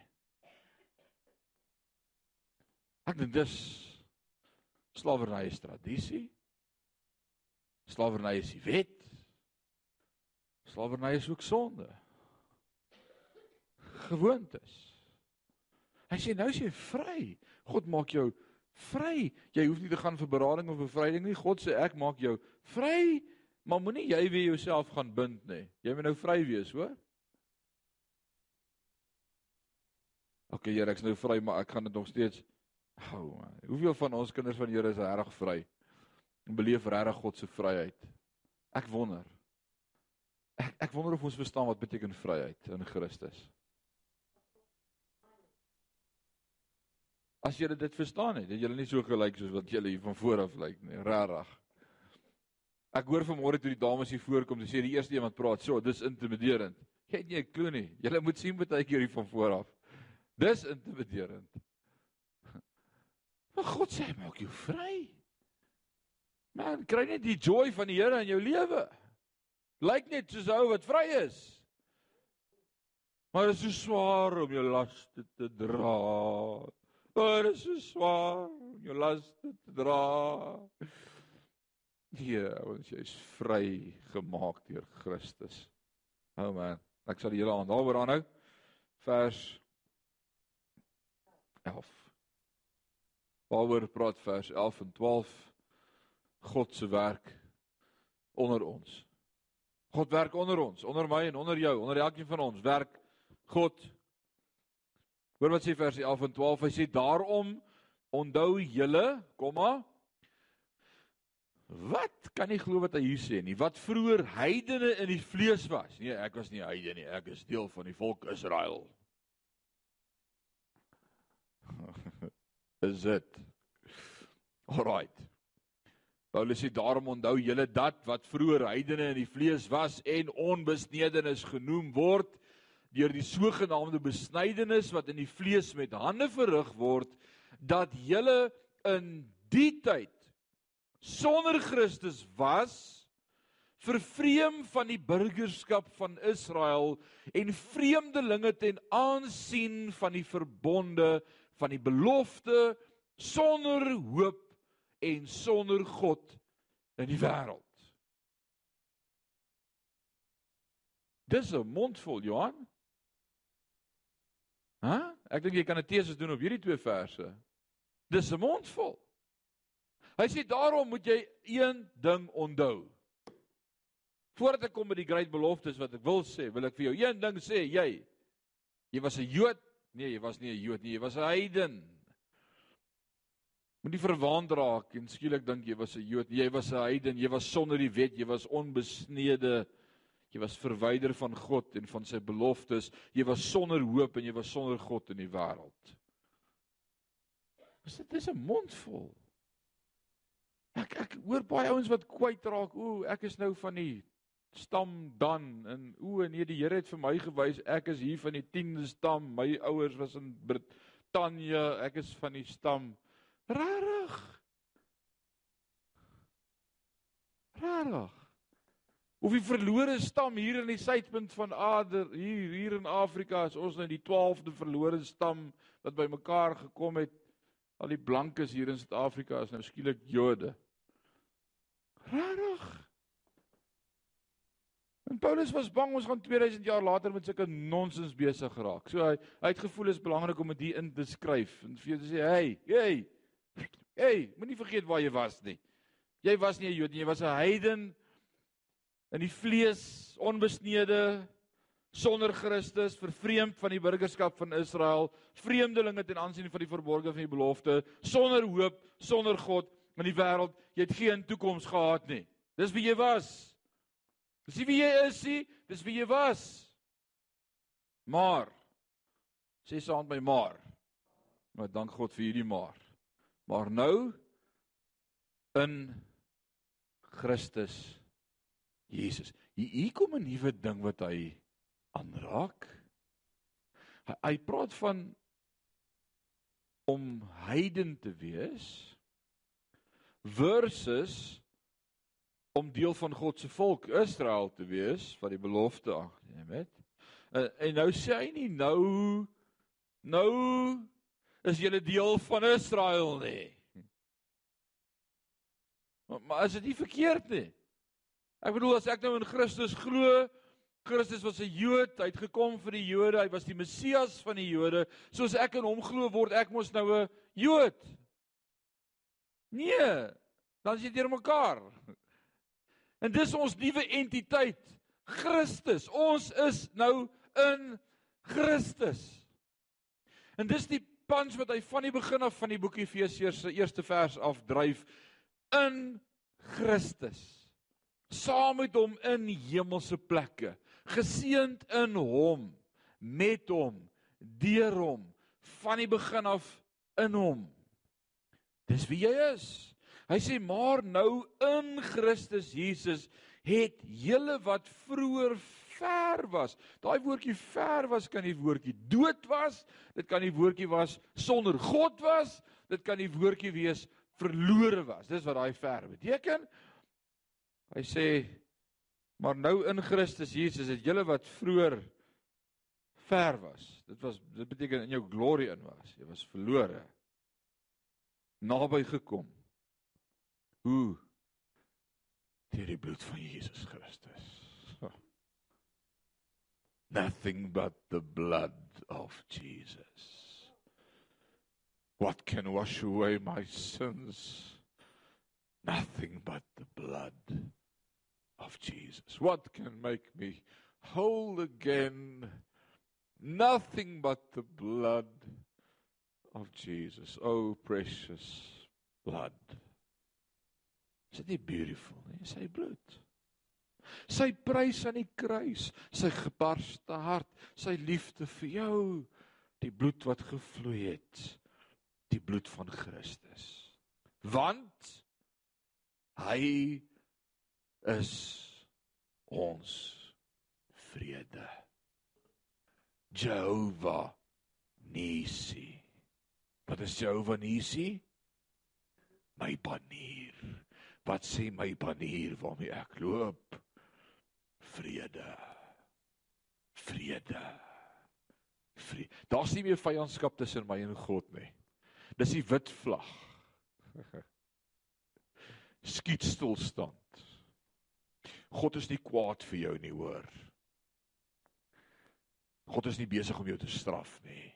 Ek dink dis slawerny is tradisie. Slawerny is die wet. Slawerny is ook sonde. Gewoontes. Hy sê nou is jy vry. God maak jou vry. Jy hoef nie te gaan vir berading of bevryding nie. God sê ek maak jou vry. Maar moenie jy weer jouself gaan bind nie. Jy moet nou vry wees, hoor? OK, Here, ek's nou vry, maar ek gaan dit nog steeds hou. Oh, Hoeveel van ons kinders van Here is reg vry? En beleef regtig God se vryheid? Ek wonder. Ek ek wonder of ons verstaan wat beteken vryheid in Christus. As julle dit verstaan het, dat julle nie so gelyk soos wat julle hier van voor af lyk nie, rarig. Ek hoor vanmôre toe die dames hier voorkom, dis die eerste een wat praat, so, dis intimiderend. Jy het nie 'n klou nie. Julle moet sien baie keer hier van voor af. Dis intimiderend. Maar God sê maak jou vry. Man, kry net die joy van die Here in jou lewe. Lyk net soos ou wat vry is. Maar dit is so swaar om jou laste te dra. Maar dit is so swaar om jou laste te dra. Nee, ons jy's vry gemaak deur Christus. O oh man, ek sal die hele aand daaroor aanhou. Vers 11. Waaroor praat vers 11 en 12? God se werk onder ons. God werk onder ons, onder my en onder jou, onder elkeen van ons werk God Hoor wat sê vers 11 en 12. Hy sê daarom onthou julle, komma Wat kan nie glo wat hy hier sê nie. Wat vroeër heidene in die vlees was. Nee, ek was nie heidene nie. Ek is deel van die volk Israel. is dit? Alraight. Paulus sê daarom onthou julle dat wat vroeër heidene in die vlees was en onbesnedenis genoem word deur die sogenaamde besnydenis wat in die vlees met hande verrig word dat julle in die tyd sonder Christus was vervreem van die burgerskap van Israel en vreemdelinge ten aansien van die verbonde van die belofte sonder hoop en sonder God in die wêreld. Dis 'n mondvol Johan. Hæ? Ek dink jy kan 'n teses doen op hierdie twee verse. Dis 'n mondvol. Hy sê daarom moet jy een ding onthou. Voordat ek kom by die groot beloftes wat ek wil sê, wil ek vir jou een ding sê, jy jy was 'n Jood? Nee, jy was nie 'n Jood nie, jy was 'n heiden. Moenie verwaand raak en skielik dink jy was 'n Jood. Jy was 'n heiden, jy was sonder die wet, jy was onbesnede. Jy was verwyder van God en van sy beloftes. Jy was sonder hoop en jy was sonder God in die wêreld. Dit is 'n mondvol. Ek ek hoor baie ouens wat kwyt raak. Ooh, ek is nou van die stam dan en o nee, die Here het vir my gewys ek is hier van die 10de stam. My ouers was in Brittanje. Ek is van die stam. Rarig. Rarig. Of die verlore stam hier in die suidpunt van Ader hier hier in Afrika is ons nou die 12de verlore stam wat bymekaar gekom het. Al die blankes hier in Suid-Afrika is nou skielik Jode. Rarig. En Paulus was bang ons gaan 2000 jaar later met sulke nonsens besig geraak. So hy hy het gevoel is belangrik om dit in te skryf en vir jou te sê, "Hey, hey. Hey, moenie vergeet waar jy was nie. Jy was nie 'n Jood nie, jy was 'n heiden in die vlees onbesnede sonder Christus vervreemd van die burgerskap van Israel vreemdelinge ten aansien van die verborgde van die belofte sonder hoop sonder God in die wêreld, jy het geen toekoms gehad nie. Dis wie jy was. Dis nie wie jy is nie, dis wie jy was. Maar sê saam met my maar. Maar dank God vir hierdie maar. Maar nou in Christus Jesus. Hier, kom 'n nuwe ding wat hy aanraak. Hy, hy praat van om heiden te wees versus om deel van God se volk Israel te wees wat die belofte aangeneem het. En, en nou sê hy nie nou nou is julle deel van Israel nie. Maar, maar is dit nie verkeerd nie? Ek bedoel as ek nou in Christus glo, Christus was 'n Jood, hy het gekom vir die Jode, hy was die Messias van die Jode, soos ek in hom glo word ek mos nou 'n Jood. Nee, dan is dit deur mekaar. En dis ons nuwe entiteit, Christus. Ons is nou in Christus. En dis die punch wat hy van die begin af van die boek Efesiërs se eerste vers af dryf in Christus. Saam met hom in hemelse plekke, geseënd in hom, met hom, deur hom, van die begin af in hom. Dis wie jy is. Hy sê maar nou in Christus Jesus het julle wat vroeër ver was. Daai woordjie ver was kan die woordjie dood was, dit kan die woordjie was sonder God was, dit kan die woordjie wees verlore was. Dis wat daai ver beteken. Hy sê maar nou in Christus Jesus het julle wat vroeër ver was. Dit was dit beteken in jou glory in was. Jy was verlore. Naby gekom Hoe? Deur die bloed van Jesus Christus. Nothing but the blood of Jesus. What can wash away my sins? Nothing but the blood of Jesus. What can make me whole again? Nothing but the blood of Jesus. Oh, precious blood. Is dit nie beautiful nie? Sy bloed. Sy prys aan die kruis, sy gebarste hart, sy liefde vir jou, die bloed wat gevloei het, die bloed van Christus. Want hy is ons vrede. Jehovah Nisi. Wat is Jehovah Nisi? My banier. Wat sê my banier waarmee ek loop? Vrede. Vrede. Vrede. Daar's nie meer vyandskap tussen my en God nie. Dis die wit vlag. Skiet stilstand. God is nie kwaad vir jou nie, hoor. God is nie besig om jou te straf nie.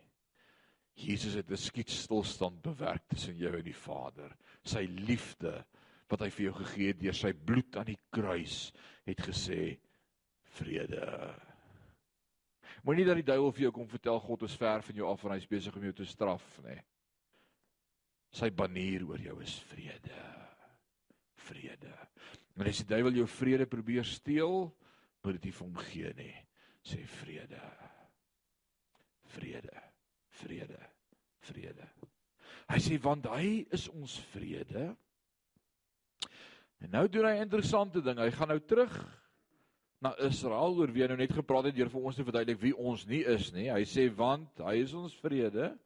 Jesus het 'n skietstilstand bewerk tussen jou en die Vader. Sy liefde wat hy vir jou gegee het deur sy bloed aan die kruis het gesê vrede. Moenie dat die duiwel vir jou kom vertel God is ver van jou af en hy's besig om jou te straf nê. Sy banier oor jou is vrede. Vrede. En as die duiwel jou vrede probeer steel, moet dit nie vir hom gee nie. Sê vrede. Vrede. Vrede. Vrede. Hy sê want hy is ons vrede. En nou doen hy 'n interessante ding. Hy gaan nou terug na Israel oor wie hy nou net gepraat het deur vir ons te verduidelik wie ons nie is nie. Hy sê want hy is ons vrede.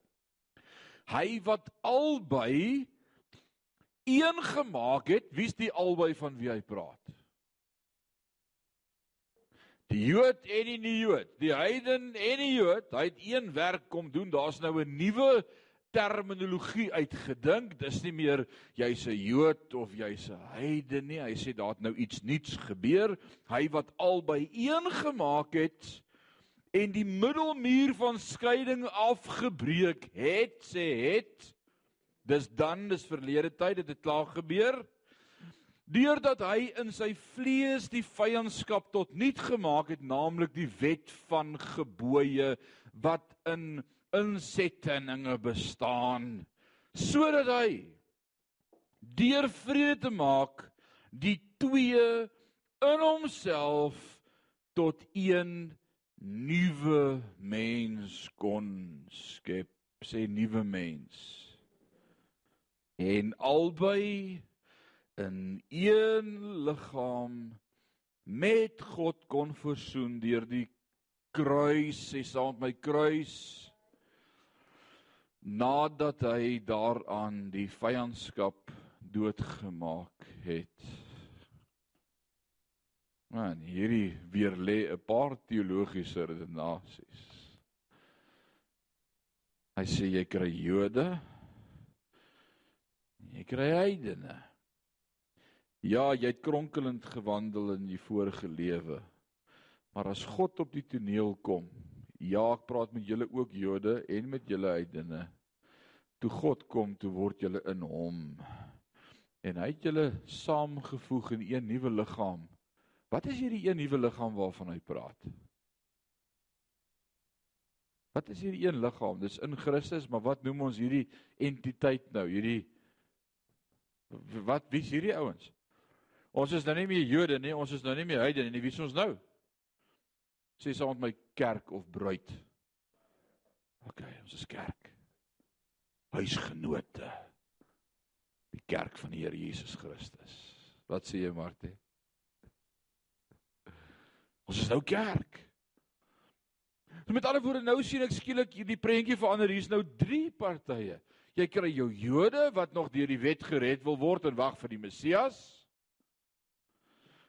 Hy wat albei een gemaak het. Wie's die albei van wie hy praat? Die Jood en die nie-Jood, die heiden en die Jood, hy het een werk kom doen. Daar's nou 'n nuwe terminologie uitgedink. Dis nie meer jy's 'n Jood of jy's 'n heiden nie. Hy sê daar het nou iets nuuts gebeur. Hy wat albei een gemaak het en die middelmuur van skeiding afgebreek het, sê het. Dis dan, dis verlede tyd, dit het klaar gebeur. Deurdat hy in sy vlees die vyandskap tot niet gemaak het, naamlik die wet van gebooie wat in insettinge bestaan sodat hy deur vrede te maak die twee in homself tot een nuwe mens kon skep sê nuwe mens en albei in een liggaam met God kon versoen deur die kruis sê saam met my kruis nadat hy daaraan die vyandskap doodgemaak het. Man, hierdie weer lê 'n paar teologiese redenasies. Hy sê jy kry Jode, jy kry heidene. Ja, jy het kronkelend gewandel in die vorige lewe. Maar as God op die toneel kom, ja, ek praat met julle ook Jode en met julle heidene. Toe God kom, toe word julle in hom. En hy het julle saamgevoeg in een nuwe liggaam. Wat is hierdie een nuwe liggaam waarvan hy praat? Wat is hierdie een liggaam? Dis in Christus, maar wat noem ons hierdie entiteit nou? Hierdie wat wie is hierdie ouens? Ons is nou nie meer Jode nie, ons is nou nie meer heidene nie. Wie is ons nou? Sê saam met my kerk of bruid. OK, ons is kerk. Huisgenote. Die kerk van die Here Jesus Christus. Wat sê jy, Martie? Ons is nou kerk. So met ander woorde nou sien ek skielik hierdie prentjie verander. Hier's nou drie partye. Jy kry jou Jode wat nog deur die wet gered wil word en wag vir die Messias.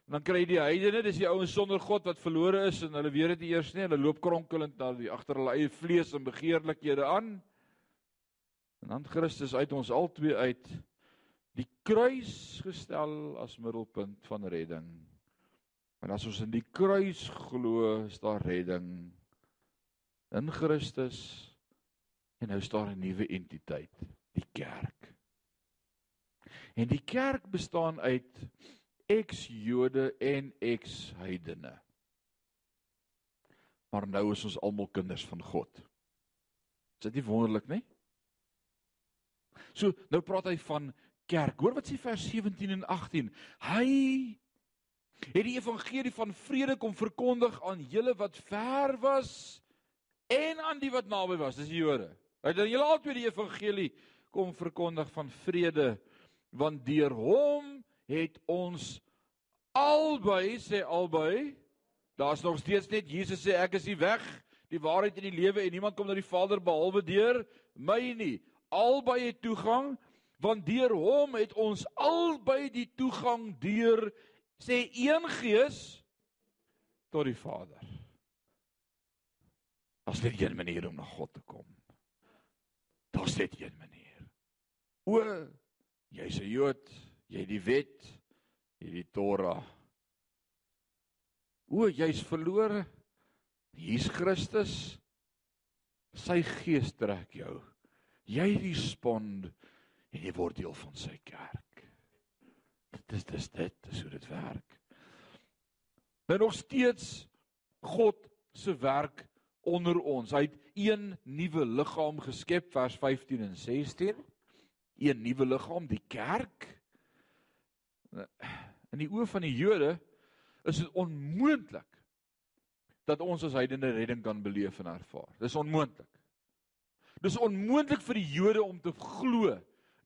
En dan kry jy die heidene, dis die ouens sonder God wat verlore is en hulle weet dit eers nie. Hulle loop kronkelend na die agter hulle eie vlees en begeerlikhede aan. En dan Christus uit ons albei uit die kruis gestel as middelpunt van redding. En as ons in die kruis glo, is daar redding in Christus en nou staan 'n nuwe entiteit, die kerk. En die kerk bestaan uit ex-Jode en ex-heidene. Maar nou is ons almal kinders van God. Is dit nie wonderlik nie? So, nou praat hy van kerk. Hoor wat sê vers 17 en 18. Hy het die evangelie van vrede kom verkondig aan julle wat ver was en aan die wat naby was, dis die Jode. Hy het julle altyd die evangelie kom verkondig van vrede want deur hom het ons albei sê albei daar's nog steeds net Jesus sê ek is die weg die waarheid en die lewe en niemand kom na die Vader behalwe deur my nie. Albei het toegang want deur hom het ons albei die toegang deur sê een gees tot die Vader. As dit een manier om na God te kom daar's net een manier o jy's 'n Jood jy die wet, jy die Torah. O, jy's verlore. Hier's Christus. Sy gees trek jou. Jy respond en jy word deel van sy kerk. Dit is dis dit, dis hoe dit werk. Nou nog steeds God se werk onder ons. Hy het een nuwe liggaam geskep vers 15 en 16. Een nuwe liggaam, die kerk in die oë van die Jode is dit onmoontlik dat ons as heidene redding kan beleef en ervaar. Dis onmoontlik. Dis onmoontlik vir die Jode om te glo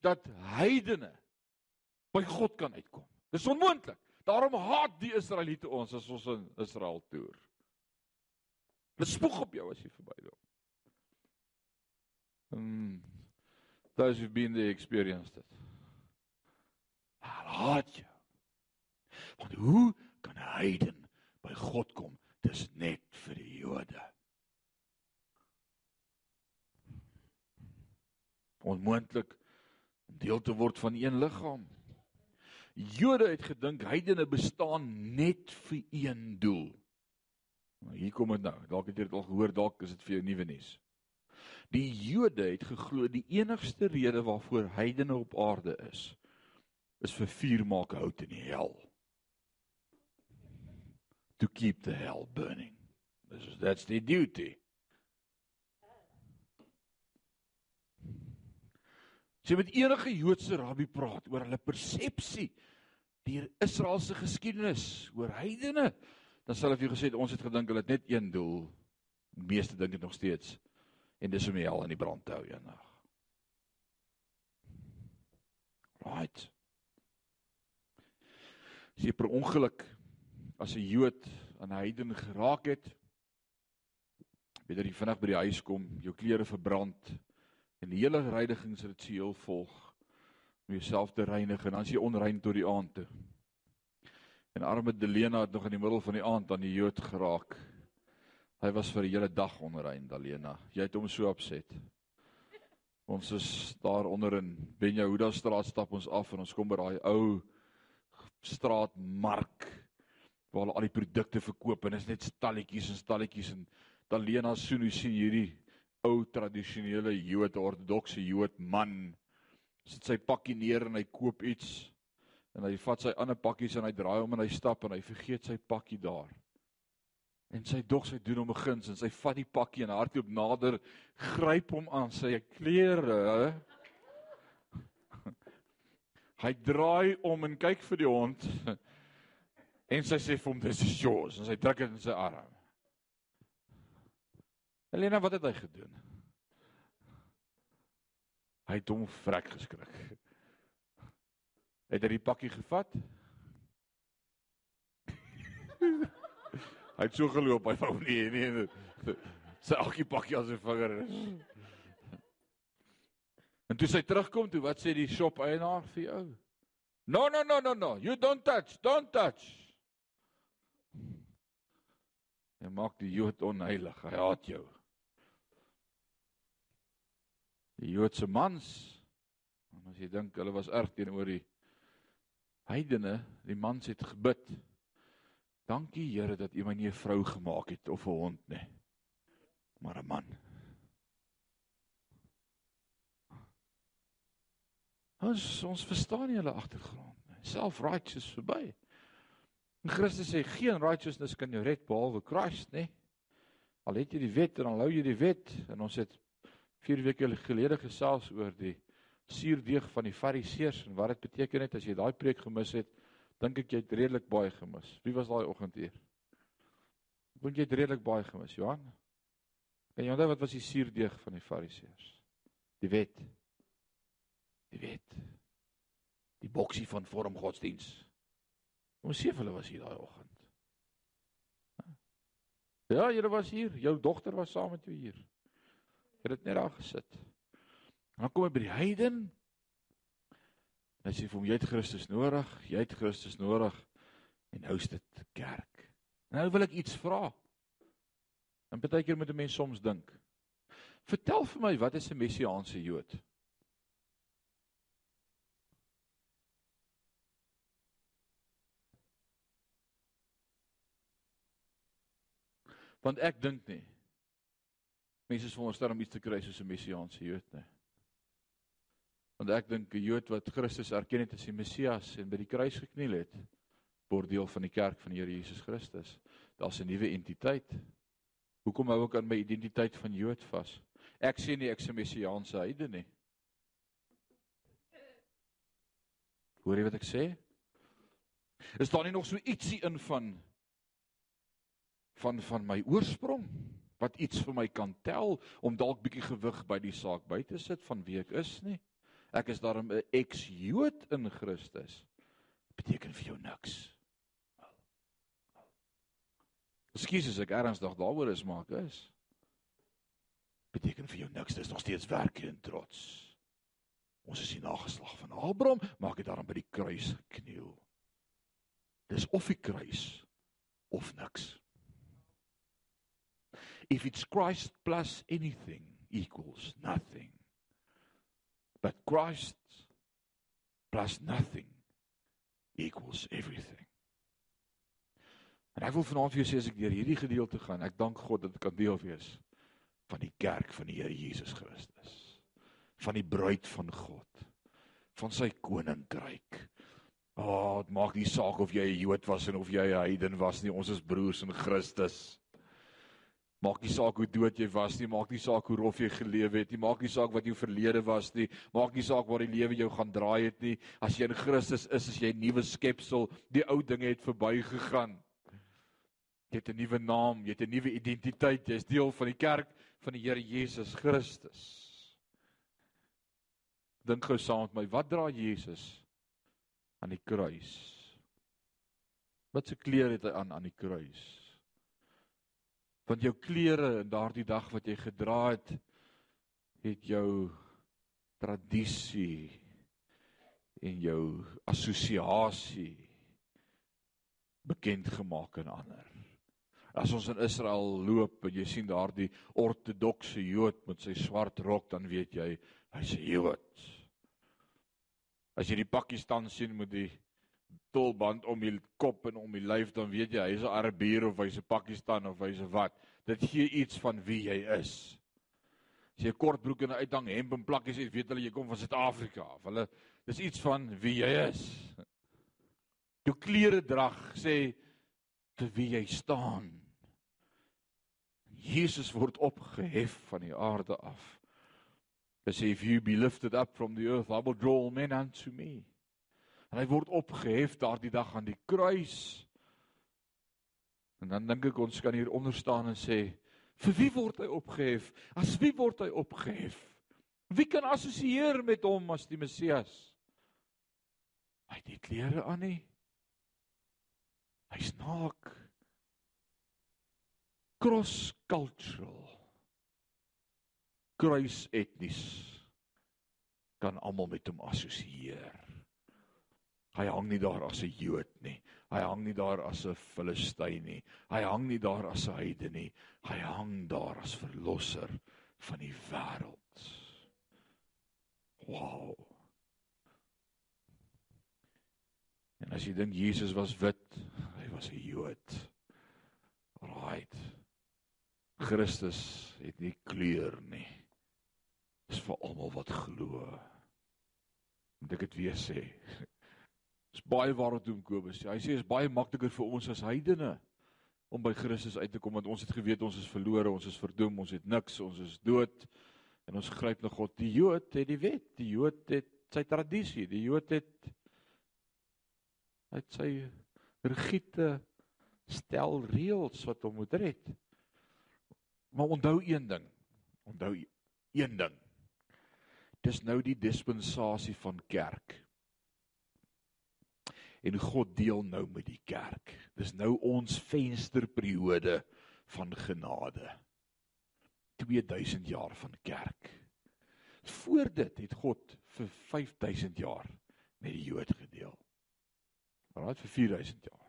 dat heidene by God kan uitkom. Dis onmoontlik. Daarom haat die Israeliete ons as ons in Israel toer. Hulle spoeg op jou as jy verbyloop. Hmm. Those who've been there experienced it haat jou. Want hoe kan 'n heiden by God kom? Dis net vir die Jode. Onmoontlik om deel te word van een liggaam. Jode het gedink heidene bestaan net vir een doel. Maar hier kom dit nou. Dalk het jy dit al gehoor, dalk is dit vir jou nuwe nuus. Die Jode het geglo die enigste rede waarvoor heidene op aarde is, is vir vuur maak hout in die hel. To keep the hell burning. This is that's the duty. As jy met enige Joodse rabbi praat oor hulle persepsie deur Israel se geskiedenis oor heidene, dan sal hulle vir jou gesê ons het gedink hulle het net een doel. Die meeste dink dit nog steeds. En dis om die hel in die brand te hou eendag. Right. As jy per ongeluk as 'n Jood aan 'n heiden geraak het, weet jy vinnig by die huis kom, jou klere verbrand en die hele reinigingsritueel volg om jouself te reinig en dan is jy onrein tot die aand toe. En arme Delena het nog in die middel van die aand aan die Jood geraak. Hy was vir 'n hele dag onrein, Delena. Jy het hom so opset. Ons is daar onder in Benjahuda straat stap ons af en ons kom by daai ou straatmark waar hulle al die produkte verkoop en is net stalletjies en stalletjies en Delena sien hoe sien hierdie ou tradisionele Jood ortodokse Jood man sit sy pakkie neer en hy koop iets en hy vat sy ander pakkies en hy draai hom en hy stap en hy vergeet sy pakkie daar. En sy dog sy doen hom 'n guns en sy vat die pakkie en hardloop nader, gryp hom aan sy klere. Hy draai om en kyk vir die hond. En sy sê vir hom dis is yours en sy druk dit in sy arm. Helena, wat het hy gedoen? Hy het hom vrek geskrik. Het hy die pakkie gevat? Hy het so geloop, hy wou nie nee. Sy akkie pakkie aan sy vinger. En toe sy terugkom, toe wat sê die shop eienaar vir jou? No, no, no, no, no. You don't touch, don't touch. Hy maak die Jood onheilig. Hy haat jou. Die Joodse mans, en as jy dink hulle was erg teenoor die heidene, die mans het gebid. Dankie Here dat U my nie 'n vrou gemaak het of 'n hond nie, maar 'n man. Ons ons verstaan nie hulle agtergrond nie. Self-righteous verby. En Christus sê geen righteousness kan jou red behalwe Christus, nê? Al het jy die wet en dan hou jy die wet en ons het 4 weke gelede gesels oor die suurdeeg van die fariseërs en wat dit beteken het as jy daai preek gemis het, dink ek jy het redelik baie gemis. Wie was daai oggend hier? Dink jy het redelik baie gemis, Johan? En jy onthou wat was die suurdeeg van die fariseërs? Die wet. Die wet. Die boksie van vorm godsdiens. Ons sê hulle was hier daai oggend. Ja, julle was hier. Jou dogter was saam met jou hier. Jy het net daar gesit. Dan kom hy by die heiden. Hy sê vir hom jy het Christus nodig, jy het Christus nodig en is dit kerk. Nou wil ek iets vra. En baie keer moet 'n mens soms dink. Vertel vir my wat is 'n messiaanse Jood? Want ek dink nie mense is veronderstel om iets te kry soos 'n messiaanse Jood nie. Want ek dink 'n Jood wat Christus erken het as die Messias en by die kruis gekniel het, word deel van die kerk van die Here Jesus Christus. Daar's 'n nuwe entiteit. Hoekom hou ek aan my identiteit van Jood vas? Ek sê nie ek is 'n messiaanse heide nie. Hoor jy wat ek sê? Is daar nie nog so ietsie in van van van my oorsprong wat iets vir my kan tel om dalk bietjie gewig by die saak by te sit van wie ek is nie. Ek is daarom 'n ex-Jood in Christus. Beteken vir jou niks. Ekskuus as ek ernstig daaroor is, maar ek is. Beteken vir jou niks, dis nog steeds werk en trots. Ons is die nageslag van Abraham, maar ek het daarom by die kruis gekniel. Dis of die kruis of niks. If it's Christ plus anything equals nothing. But Christ plus nothing equals everything. En ek wil vanaand vir jou sê as ek deur hierdie gedeelte gaan, ek dank God dat ek kan deel wees van die kerk van die Here Jesus Christus. Van die bruid van God. Van sy koninkryk. Ah, oh, dit maak nie saak of jy 'n Jood was en of jy 'n heiden was nie, ons is broers in Christus. Maak nie saak hoe dood jy was nie, maak nie saak hoe rof jy gelewe het nie, maak nie saak wat jou verlede was nie, maak nie saak waar die lewe jou gaan draai het nie. As jy in Christus is, is jy 'n nuwe skepsel. Die ou dinge het verbygegaan. Jy het 'n nuwe naam, jy het 'n nuwe identiteit. Jy's deel van die kerk van die Here Jesus Christus. Dink gou saam met my, wat dra Jesus aan die kruis? Wat se klere het hy aan aan die kruis? Want jou klere in daardie dag wat jy gedra het, het jou tradisie en jou assosiasie bekend gemaak aan ander. As ons in Israel loop en jy sien daardie ortodokse Jood met sy swart rok, dan weet jy hy's 'n Jood. As jy die Pakistan sien met die tolband om die kop en om die lyf, dan weet jy hy's 'n Arabier of hy's 'n Pakistan of hy's 'n wat. Dit gee iets van wie jy is. As jy 'n kort broek en 'n uithang hemp en plakkies het, weet hulle jy kom van Suid-Afrika of hulle dis iets van wie jy is. Jou klere drag sê vir wie jy staan. Jesus word opgehef van die aarde af. Hy sê if you be lifted up from the earth I will draw all men unto me. En hy word opgehef daardie dag aan die kruis. En dan dink ek ons kan hier onder staan en sê vir wie word hy opgehef? As wie word hy opgehef? Wie kan assosieer met hom as die Messias? Hy het nie klere aan nie. Hy's naak cross cultural kruis etnies kan almal met hom assosieer. Hy hang nie daar as 'n Jood nie. Hy hang nie daar as 'n Filistyn nie. Hy hang nie daar as 'n heide nie. Hy hang daar as verlosser van die wêreld. Wow. En as jy dink Jesus was wit, hy was 'n Jood. Right. Christus het nie kleur nie. Dis vir almal wat glo. Moet ek dit weer sê? Dis baie waarop doen Kobus. Hy sê is baie makliker vir ons as heidene om by Christus uit te kom want ons het geweet ons is verlore, ons is verdoem, ons het niks, ons is dood en ons gryp na God. Die Jood het die wet, die Jood het sy tradisie, die Jood het het sy rigiede stel reëls wat hom moet red. Maar onthou een ding. Onthou een ding. Dis nou die dispensasie van kerk. En God deel nou met die kerk. Dis nou ons vensterperiode van genade. 2000 jaar van kerk. Voor dit het God vir 5000 jaar met die Jood gedeel. Wat vir 4000 jaar.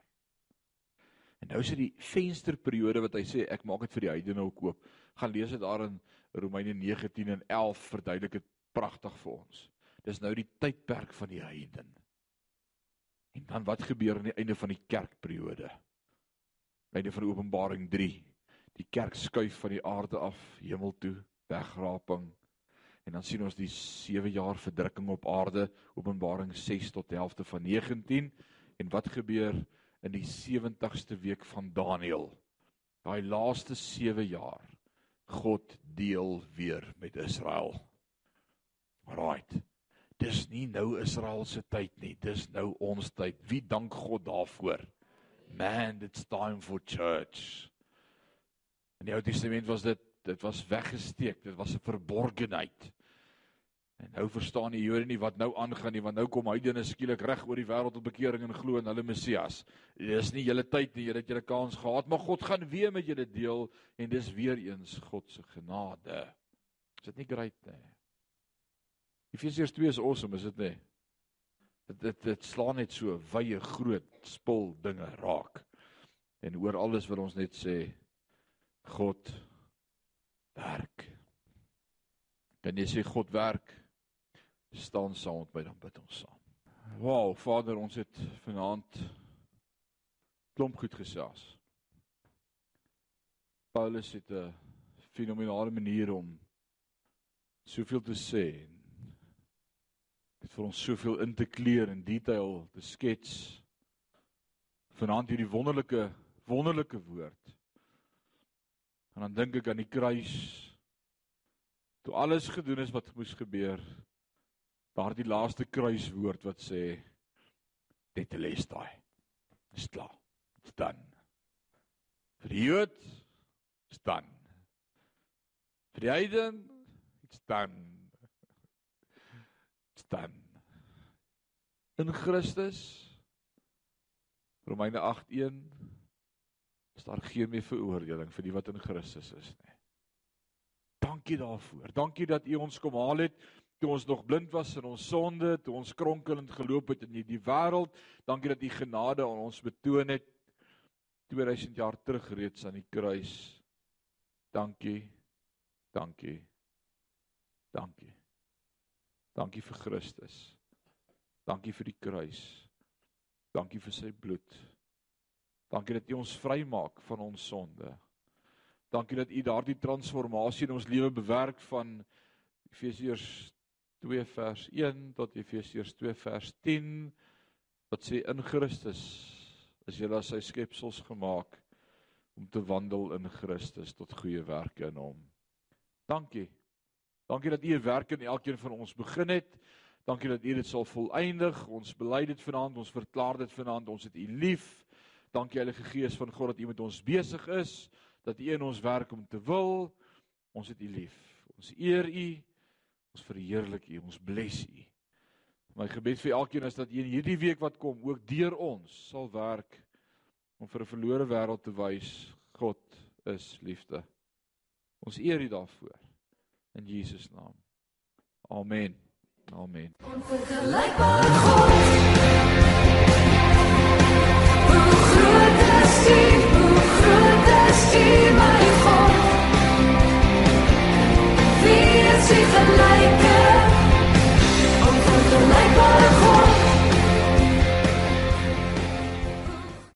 En nou is dit die vensterperiode wat hy sê ek maak dit vir die heidene ook oop. Gaan lees dit daar in Romeine 9:10 en 11 verduidelik dit pragtig vir ons. Dis nou die tydperk van die heiden. En dan wat gebeur aan die einde van die kerkperiode? Einde van Openbaring 3. Die kerk skuif van die aarde af hemel toe, wegraping. En dan sien ons die 7 jaar verdrukking op aarde, Openbaring 6 tot die helfte van 19. En wat gebeur in die 70ste week van Daniël. Daai laaste 7 jaar. God deel weer met Israel. Right. Dis nie nou Israel se tyd nie, dis nou ons tyd. Wie dank God daarvoor? Man, it's time for church. In die Ou Testament was dit dit was weggesteek, dit was 'n verborgenheid. En nou verstaan die Jode nie wat nou aangaan nie, want nou kom heidene skielik reg oor die wêreld tot bekering en glo in hulle Messias. Dis nie julle tyd nie, julle het julle kans gehad, maar God gaan weer met julle deel en dis weer eens God se genade. Is dit nie great nie? Efesiërs 2 is awesome, is dit nie? Dit dit dit slaan net so wye groot spul dinge raak. En oor alles wil ons net sê God werk. Dan jy sê God werk staan saam met my dan bid ons saam. Wow, Vader, ons het vanaand klomp goed gesels. Paulus het 'n fenominale manier om soveel te sê en dit vir ons soveel in te kleer en detail te skets. Vanaand hierdie wonderlike wonderlike woord En dan dink ek aan die kruis. Toe alles gedoen is wat moes gebeur. Daardie laaste kruiswoord wat sê Tetelestai. Dis klaar. Dit's dan. Vir die Jood is dan. Vir die heiden it's done. Done. In Christus Romeine 8:1 is daar geen meer veroordeling vir die wat in Christus is nie. Dankie daarvoor. Dankie dat U ons kom haal het toe ons nog blind was in ons sonde, toe ons kronkelend geloop het in hierdie wêreld. Dankie dat U genade aan ons betoon het 2000 jaar terug reeds aan die kruis. Dankie. Dankie. Dankie. Dankie vir Christus. Dankie vir die kruis. Dankie vir sy bloed. Dankie dat U ons vrymaak van ons sonde. Dankie dat U daardie transformasie in ons lewe bewerk van Efesiërs 2 vers 1 tot Efesiërs 2 vers 10 wat sê in Christus is julle as sy skepsels gemaak om te wandel in Christus tot goeie werke in hom. Dankie. Dankie dat U 'n werk in elkeen van ons begin het. Dankie dat U dit sal volëindig. Ons bely dit vanaand, ons verklaar dit vanaand. Ons het U lief. Dankie Heilige Gees van God dat U met ons besig is, dat U in ons werk om te wil. Ons het U lief. Ons eer U. Ons verheerlik U. Ons bless U. My gebed vir elkeen is dat U in hierdie week wat kom ook deur ons sal werk om vir 'n verlore wêreld te wys God is liefde. Ons eer U daarvoor in Jesus naam. Amen. Amen. Groot is U, groot is U my God. Wie is U genadig?